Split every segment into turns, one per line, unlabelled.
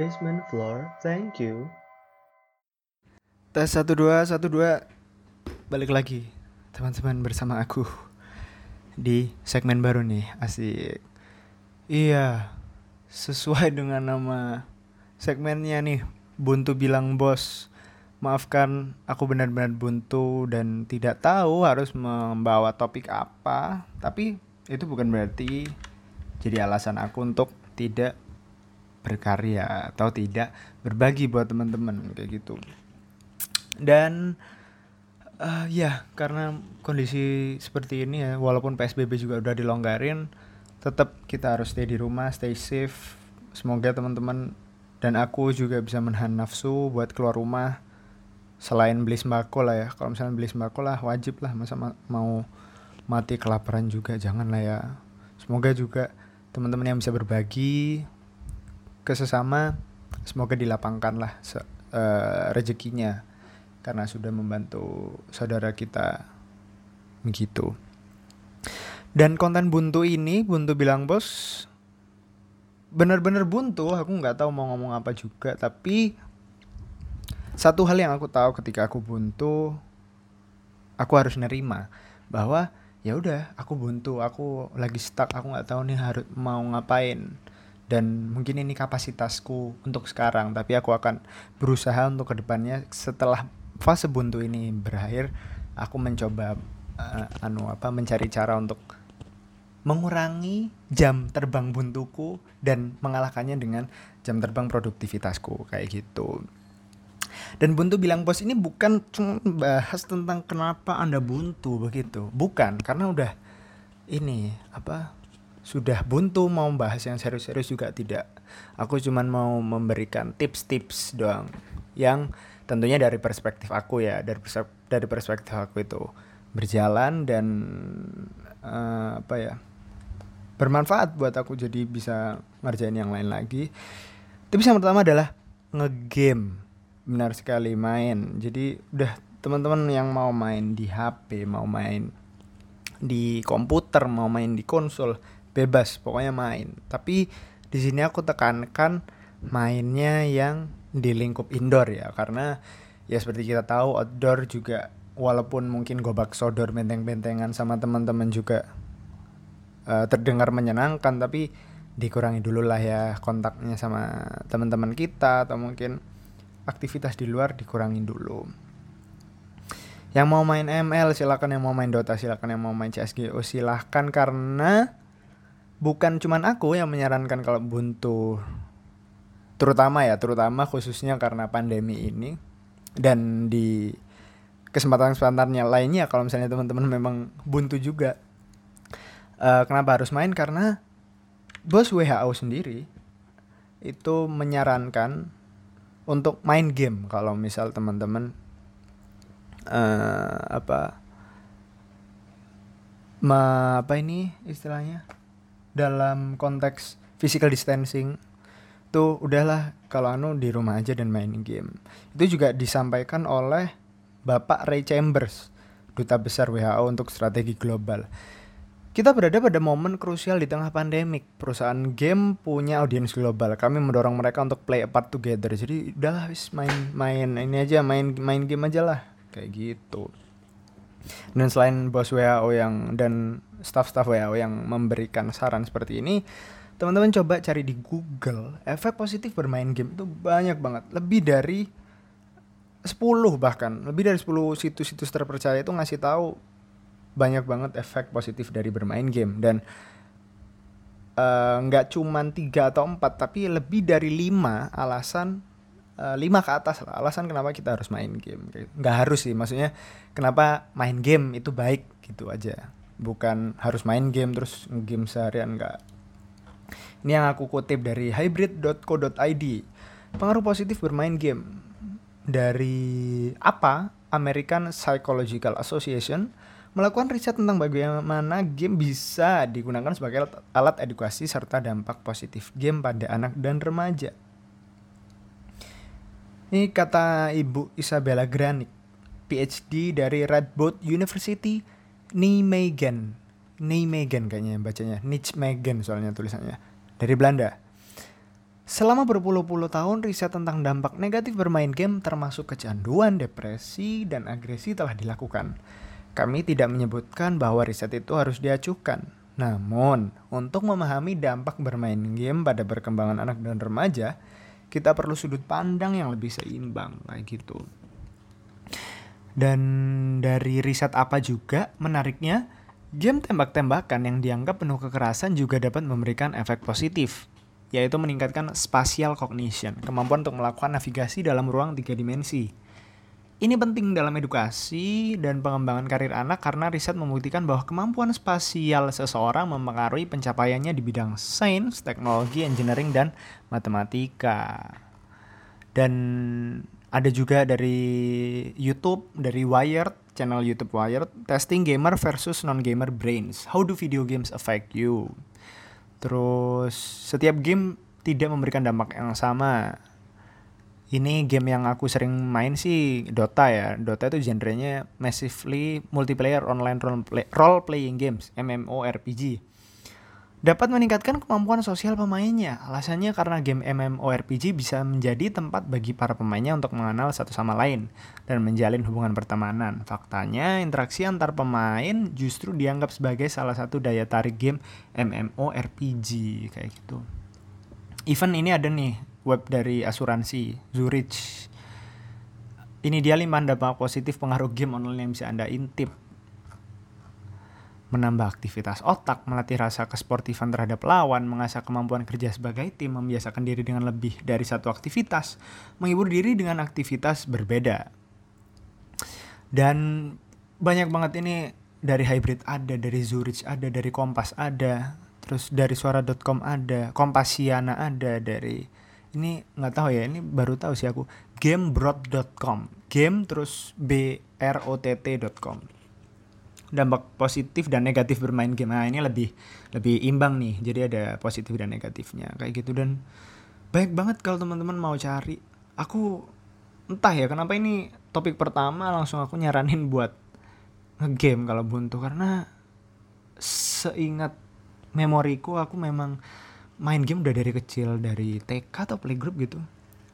Basement floor, thank you.
Tes 1 2 1 2 balik lagi teman-teman bersama aku di segmen baru nih asik. Iya, sesuai dengan nama segmennya nih Buntu bilang bos. Maafkan aku benar-benar buntu dan tidak tahu harus membawa topik apa, tapi itu bukan berarti jadi alasan aku untuk tidak berkarya atau tidak berbagi buat teman-teman kayak gitu. Dan uh, ya karena kondisi seperti ini ya walaupun psbb juga udah dilonggarin tetap kita harus stay di rumah stay safe. Semoga teman-teman dan aku juga bisa menahan nafsu buat keluar rumah. Selain beli sembako lah ya kalau misalnya beli sembako lah wajib lah. Masa ma mau mati kelaparan juga jangan lah ya. Semoga juga teman-teman yang bisa berbagi ke sesama semoga dilapangkan lah uh, rezekinya karena sudah membantu saudara kita begitu. Dan konten buntu ini buntu bilang bos benar-benar buntu. Aku nggak tahu mau ngomong apa juga tapi satu hal yang aku tahu ketika aku buntu aku harus nerima bahwa ya udah aku buntu aku lagi stuck aku nggak tahu nih harus mau ngapain dan mungkin ini kapasitasku untuk sekarang tapi aku akan berusaha untuk ke depannya setelah fase buntu ini berakhir aku mencoba uh, anu apa mencari cara untuk mengurangi jam terbang buntuku dan mengalahkannya dengan jam terbang produktivitasku kayak gitu. Dan buntu bilang bos ini bukan cuma bahas tentang kenapa anda buntu begitu. Bukan karena udah ini apa sudah buntu mau bahas yang serius-serius juga tidak. Aku cuman mau memberikan tips-tips doang yang tentunya dari perspektif aku ya, dari perspektif, dari perspektif aku itu berjalan dan uh, apa ya bermanfaat buat aku jadi bisa ngerjain yang lain lagi. Tips yang pertama adalah ngegame, benar sekali main. Jadi udah teman-teman yang mau main di HP, mau main di komputer, mau main di konsol, bebas pokoknya main. Tapi di sini aku tekankan mainnya yang di lingkup indoor ya karena ya seperti kita tahu outdoor juga walaupun mungkin gobak sodor benteng-bentengan sama teman-teman juga uh, terdengar menyenangkan tapi dikurangi dulu lah ya kontaknya sama teman-teman kita atau mungkin aktivitas di luar dikurangi dulu. Yang mau main ML silakan. Yang mau main Dota silakan. Yang mau main CSGO silahkan karena bukan cuman aku yang menyarankan kalau buntu terutama ya terutama khususnya karena pandemi ini dan di kesempatan-kesempatannya lainnya kalau misalnya teman-teman memang buntu juga. Uh, kenapa harus main? Karena bos WHO sendiri itu menyarankan untuk main game kalau misal teman-teman uh, apa ma apa ini istilahnya dalam konteks physical distancing tuh udahlah kalau anu di rumah aja dan main game. Itu juga disampaikan oleh Bapak Ray Chambers, duta besar WHO untuk strategi global. Kita berada pada momen krusial di tengah pandemik. Perusahaan game punya audiens global. Kami mendorong mereka untuk play a part together. Jadi udahlah wis main main ini aja main main game aja lah kayak gitu. Dan selain bos WHO yang dan staff-staff WHO yang memberikan saran seperti ini, teman-teman coba cari di Google. Efek positif bermain game itu banyak banget, lebih dari 10 bahkan, lebih dari 10 situs-situs terpercaya itu ngasih tahu banyak banget efek positif dari bermain game. Dan eh, nggak uh, cuman tiga atau empat tapi lebih dari lima alasan uh, ke atas lah alasan kenapa kita harus main game. Nggak harus sih maksudnya kenapa main game itu baik gitu aja bukan harus main game terus game seharian enggak ini yang aku kutip dari hybrid.co.id pengaruh positif bermain game. Dari apa? American Psychological Association melakukan riset tentang bagaimana game bisa digunakan sebagai alat edukasi serta dampak positif game pada anak dan remaja. Ini kata Ibu Isabella Granik, PhD dari Radboud University Nijmegen Nijmegen kayaknya bacanya Nijmegen soalnya tulisannya dari Belanda Selama berpuluh-puluh tahun, riset tentang dampak negatif bermain game termasuk kecanduan, depresi, dan agresi telah dilakukan. Kami tidak menyebutkan bahwa riset itu harus diacukan. Namun, untuk memahami dampak bermain game pada perkembangan anak dan remaja, kita perlu sudut pandang yang lebih seimbang kayak gitu. Dan dari riset apa juga menariknya, game tembak-tembakan yang dianggap penuh kekerasan juga dapat memberikan efek positif yaitu meningkatkan spatial cognition, kemampuan untuk melakukan navigasi dalam ruang tiga dimensi. Ini penting dalam edukasi dan pengembangan karir anak karena riset membuktikan bahwa kemampuan spasial seseorang mempengaruhi pencapaiannya di bidang sains, teknologi, engineering, dan matematika. Dan ada juga dari YouTube, dari Wired, channel YouTube Wired, testing gamer versus non-gamer brains. How do video games affect you? Terus setiap game tidak memberikan dampak yang sama. Ini game yang aku sering main sih Dota ya. Dota itu genrenya massively multiplayer online role, play, role playing games, MMORPG dapat meningkatkan kemampuan sosial pemainnya. Alasannya karena game MMORPG bisa menjadi tempat bagi para pemainnya untuk mengenal satu sama lain dan menjalin hubungan pertemanan. Faktanya, interaksi antar pemain justru dianggap sebagai salah satu daya tarik game MMORPG kayak gitu. Event ini ada nih web dari asuransi Zurich. Ini dia lima dampak positif pengaruh game online yang bisa Anda intip menambah aktivitas otak, melatih rasa kesportifan terhadap lawan, mengasah kemampuan kerja sebagai tim, membiasakan diri dengan lebih dari satu aktivitas, menghibur diri dengan aktivitas berbeda. Dan banyak banget ini dari hybrid ada, dari Zurich ada, dari Kompas ada, terus dari suara.com ada, Kompasiana ada, dari ini nggak tahu ya, ini baru tahu sih aku. Gamebrot.com, game terus b r o t t.com dampak positif dan negatif bermain game. Nah ini lebih lebih imbang nih. Jadi ada positif dan negatifnya. Kayak gitu. Dan baik banget kalau teman-teman mau cari. Aku entah ya kenapa ini topik pertama langsung aku nyaranin buat ngegame kalau buntu. Karena seingat memoriku aku memang main game udah dari kecil dari TK atau playgroup gitu.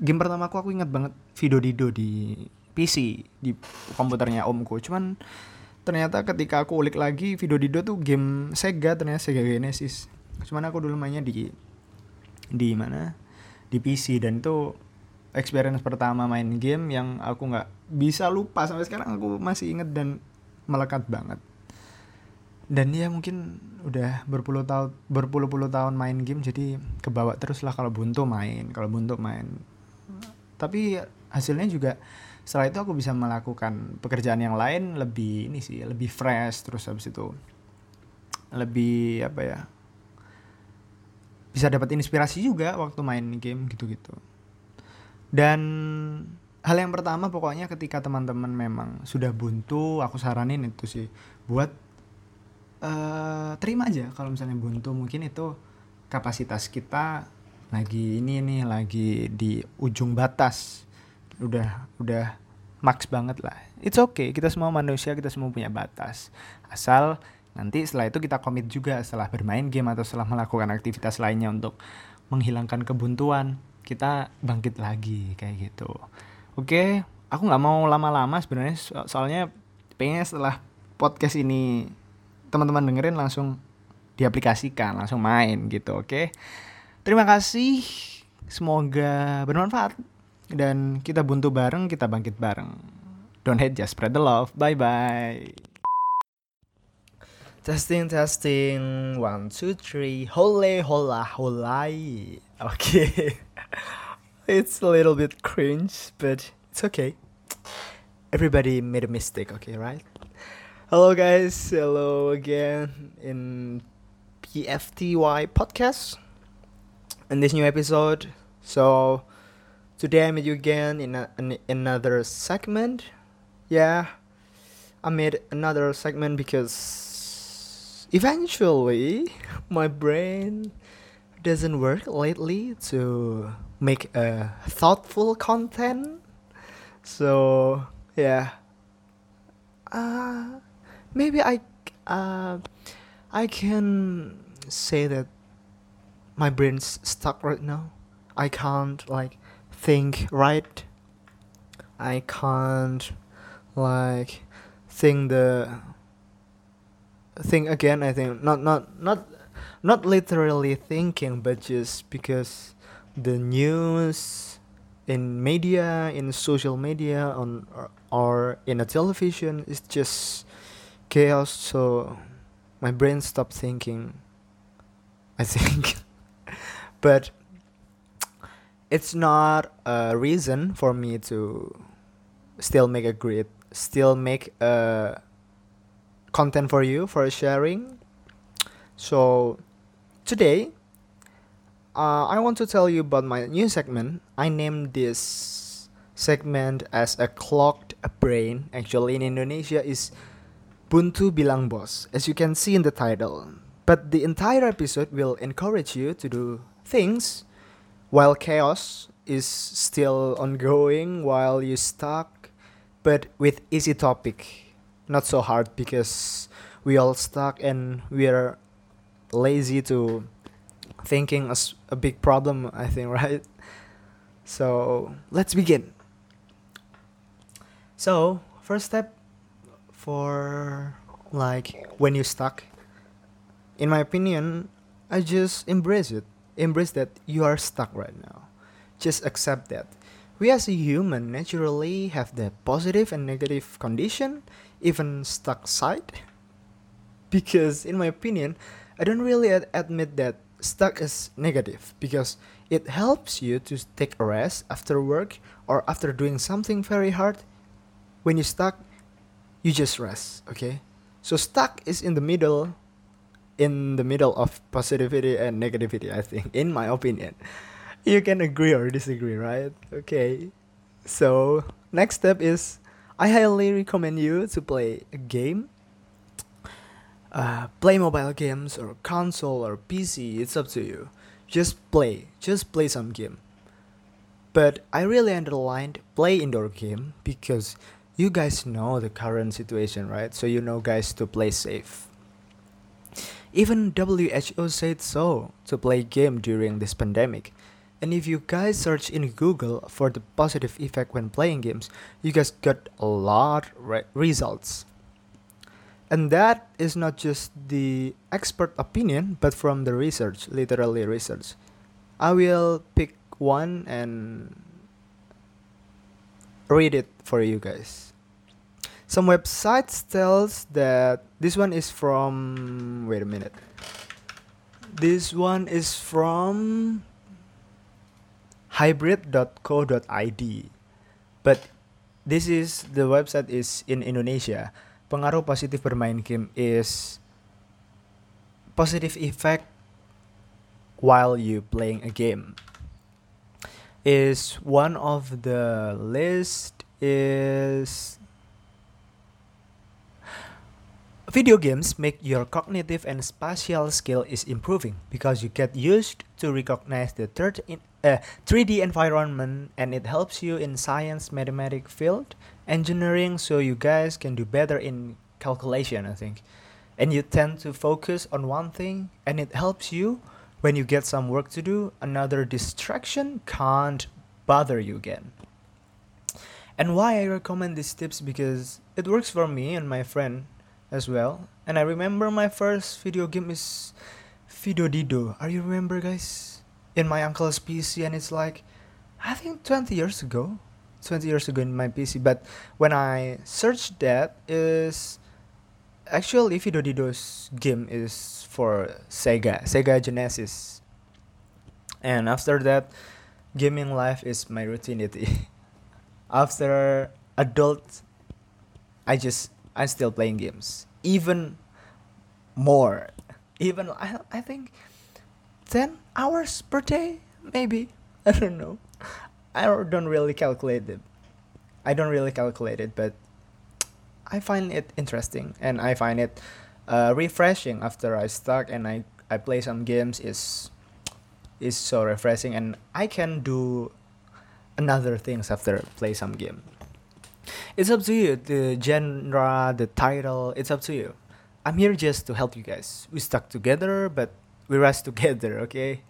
Game pertama aku aku ingat banget Video Dido di PC di komputernya omku. Cuman ternyata ketika aku ulik lagi video Dido tuh game Sega ternyata Sega Genesis. Cuman aku dulu mainnya di di mana? Di PC dan itu experience pertama main game yang aku nggak bisa lupa sampai sekarang aku masih inget dan melekat banget. Dan ya mungkin udah berpuluh tahun berpuluh-puluh tahun main game jadi kebawa terus lah kalau buntu main kalau buntu main. Tapi hasilnya juga setelah itu aku bisa melakukan pekerjaan yang lain lebih ini sih lebih fresh terus habis itu lebih apa ya bisa dapat inspirasi juga waktu main game gitu-gitu. Dan hal yang pertama pokoknya ketika teman-teman memang sudah buntu aku saranin itu sih buat uh, terima aja kalau misalnya buntu. Mungkin itu kapasitas kita lagi ini nih lagi di ujung batas udah udah max banget lah. It's okay kita semua manusia kita semua punya batas. Asal nanti setelah itu kita komit juga setelah bermain game atau setelah melakukan aktivitas lainnya untuk menghilangkan kebuntuan kita bangkit lagi kayak gitu. Oke aku nggak mau lama-lama sebenarnya so soalnya pengen setelah podcast ini teman-teman dengerin langsung diaplikasikan langsung main gitu oke? Terima kasih semoga bermanfaat dan kita buntu bareng, kita bangkit bareng. Don't hate, just spread the love. Bye bye.
Testing, testing. One, two, three. Hola, hola, hola. Okay. it's a little bit cringe, but it's okay. Everybody made a mistake, okay, right? Hello, guys. Hello again in PFTY podcast. In this new episode. So, Today I met you again in, a, in another segment. Yeah, I made another segment because eventually my brain doesn't work lately to make a thoughtful content. So yeah, uh, maybe I uh, I can say that my brain's stuck right now I can't like think right. I can't like think the think again. I think not not not not literally thinking, but just because the news in media, in social media, on or, or in a television is just chaos. So my brain stopped thinking. I think, but it's not a reason for me to still make a grid, still make a content for you for sharing. So today, uh, I want to tell you about my new segment. I named this segment as a clogged brain. Actually, in Indonesia, is Buntu bilang bos, as you can see in the title. But the entire episode will encourage you to do things while chaos is still ongoing, while you stuck, but with easy topic, not so hard because we all stuck and we are lazy to thinking as a big problem. I think right. So let's begin. So first step for like when you stuck in my opinion i just embrace it embrace that you are stuck right now. Just accept that. We as a human naturally have the positive and negative condition even stuck side. Because in my opinion i don't really ad- admit that stuck is negative because it helps you to take a rest after work or after doing something very hard. When you're stuck you just rest okay? So stuck is in the middle in the middle of positivity and negativity i think in my opinion. You can agree or disagree right? Okay. So next step is i highly recommend you to play a game. Uh, play mobile games or console or pc it's up to you. Just play just play some game. But i really underlined play indoor game because you guys know the current situation, right? So you know, guys, to play safe. Even WHO said so to play game during this pandemic. And if you guys search in Google for the positive effect when playing games, you guys got a lot re- results. And that is not just the expert opinion, but from the research, literally research. I will pick one and read it for you guys. Some websites tells that this one is from wait a minute. This one is from hybrid.co.id. But this is the website is in Indonesia. Pengaruh positif bermain game is positive effect while you playing a game is one of the list is Video games make your cognitive and spatial skill is improving because you get used to recognize the third in, uh, 3D environment and it helps you in science, mathematics field, engineering so you guys can do better in calculation, I think. And you tend to focus on one thing and it helps you when you get some work to do, another distraction can't bother you again. And why I recommend these tips because it works for me and my friend as well. And I remember my first video game is Video Dido. Are you remember guys? In my uncle's PC and it's like I think 20 years ago. 20 years ago in my PC. But when I searched that is actually Video Dido's game is for Sega, Sega Genesis. And after that, gaming life is my routinity. after adult, I just I'm still playing games. Even more. Even I I think 10 hours per day maybe. I don't know. I don't really calculate it. I don't really calculate it, but I find it interesting and I find it uh, refreshing after I start and I, I play some games is is so refreshing and I can do another things after play some game. It's up to you, the genre, the title, it's up to you. I'm here just to help you guys. We stuck together, but we rest together, okay?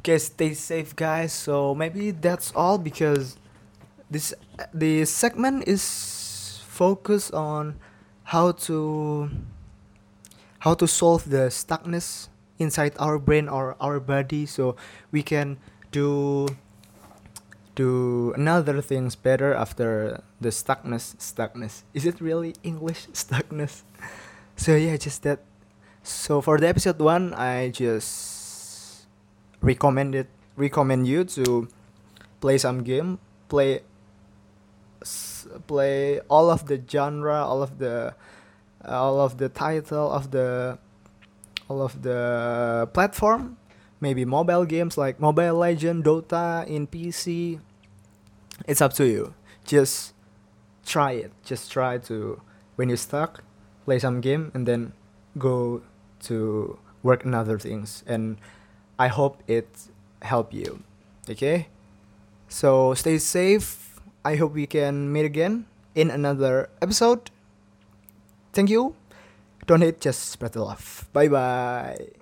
Okay, stay safe, guys. So maybe that's all because this the segment is focused on how to how to solve the stuckness inside our brain or our body, so we can do do another things better after the stuckness stuckness. Is it really english stuckness? So yeah just that. So for the episode one i just recommended recommend you to play some game play play all of the genre all of the all of the title of the all of the platform. Maybe mobile games like mobile legend dota in pc it's up to you. Just try it. Just try to when you're stuck play some game and then go to work on other things. And i hope it help you. Okay? So stay safe. I hope we can meet again in another episode. Thank you. Don't hate just spread the love. Bye bye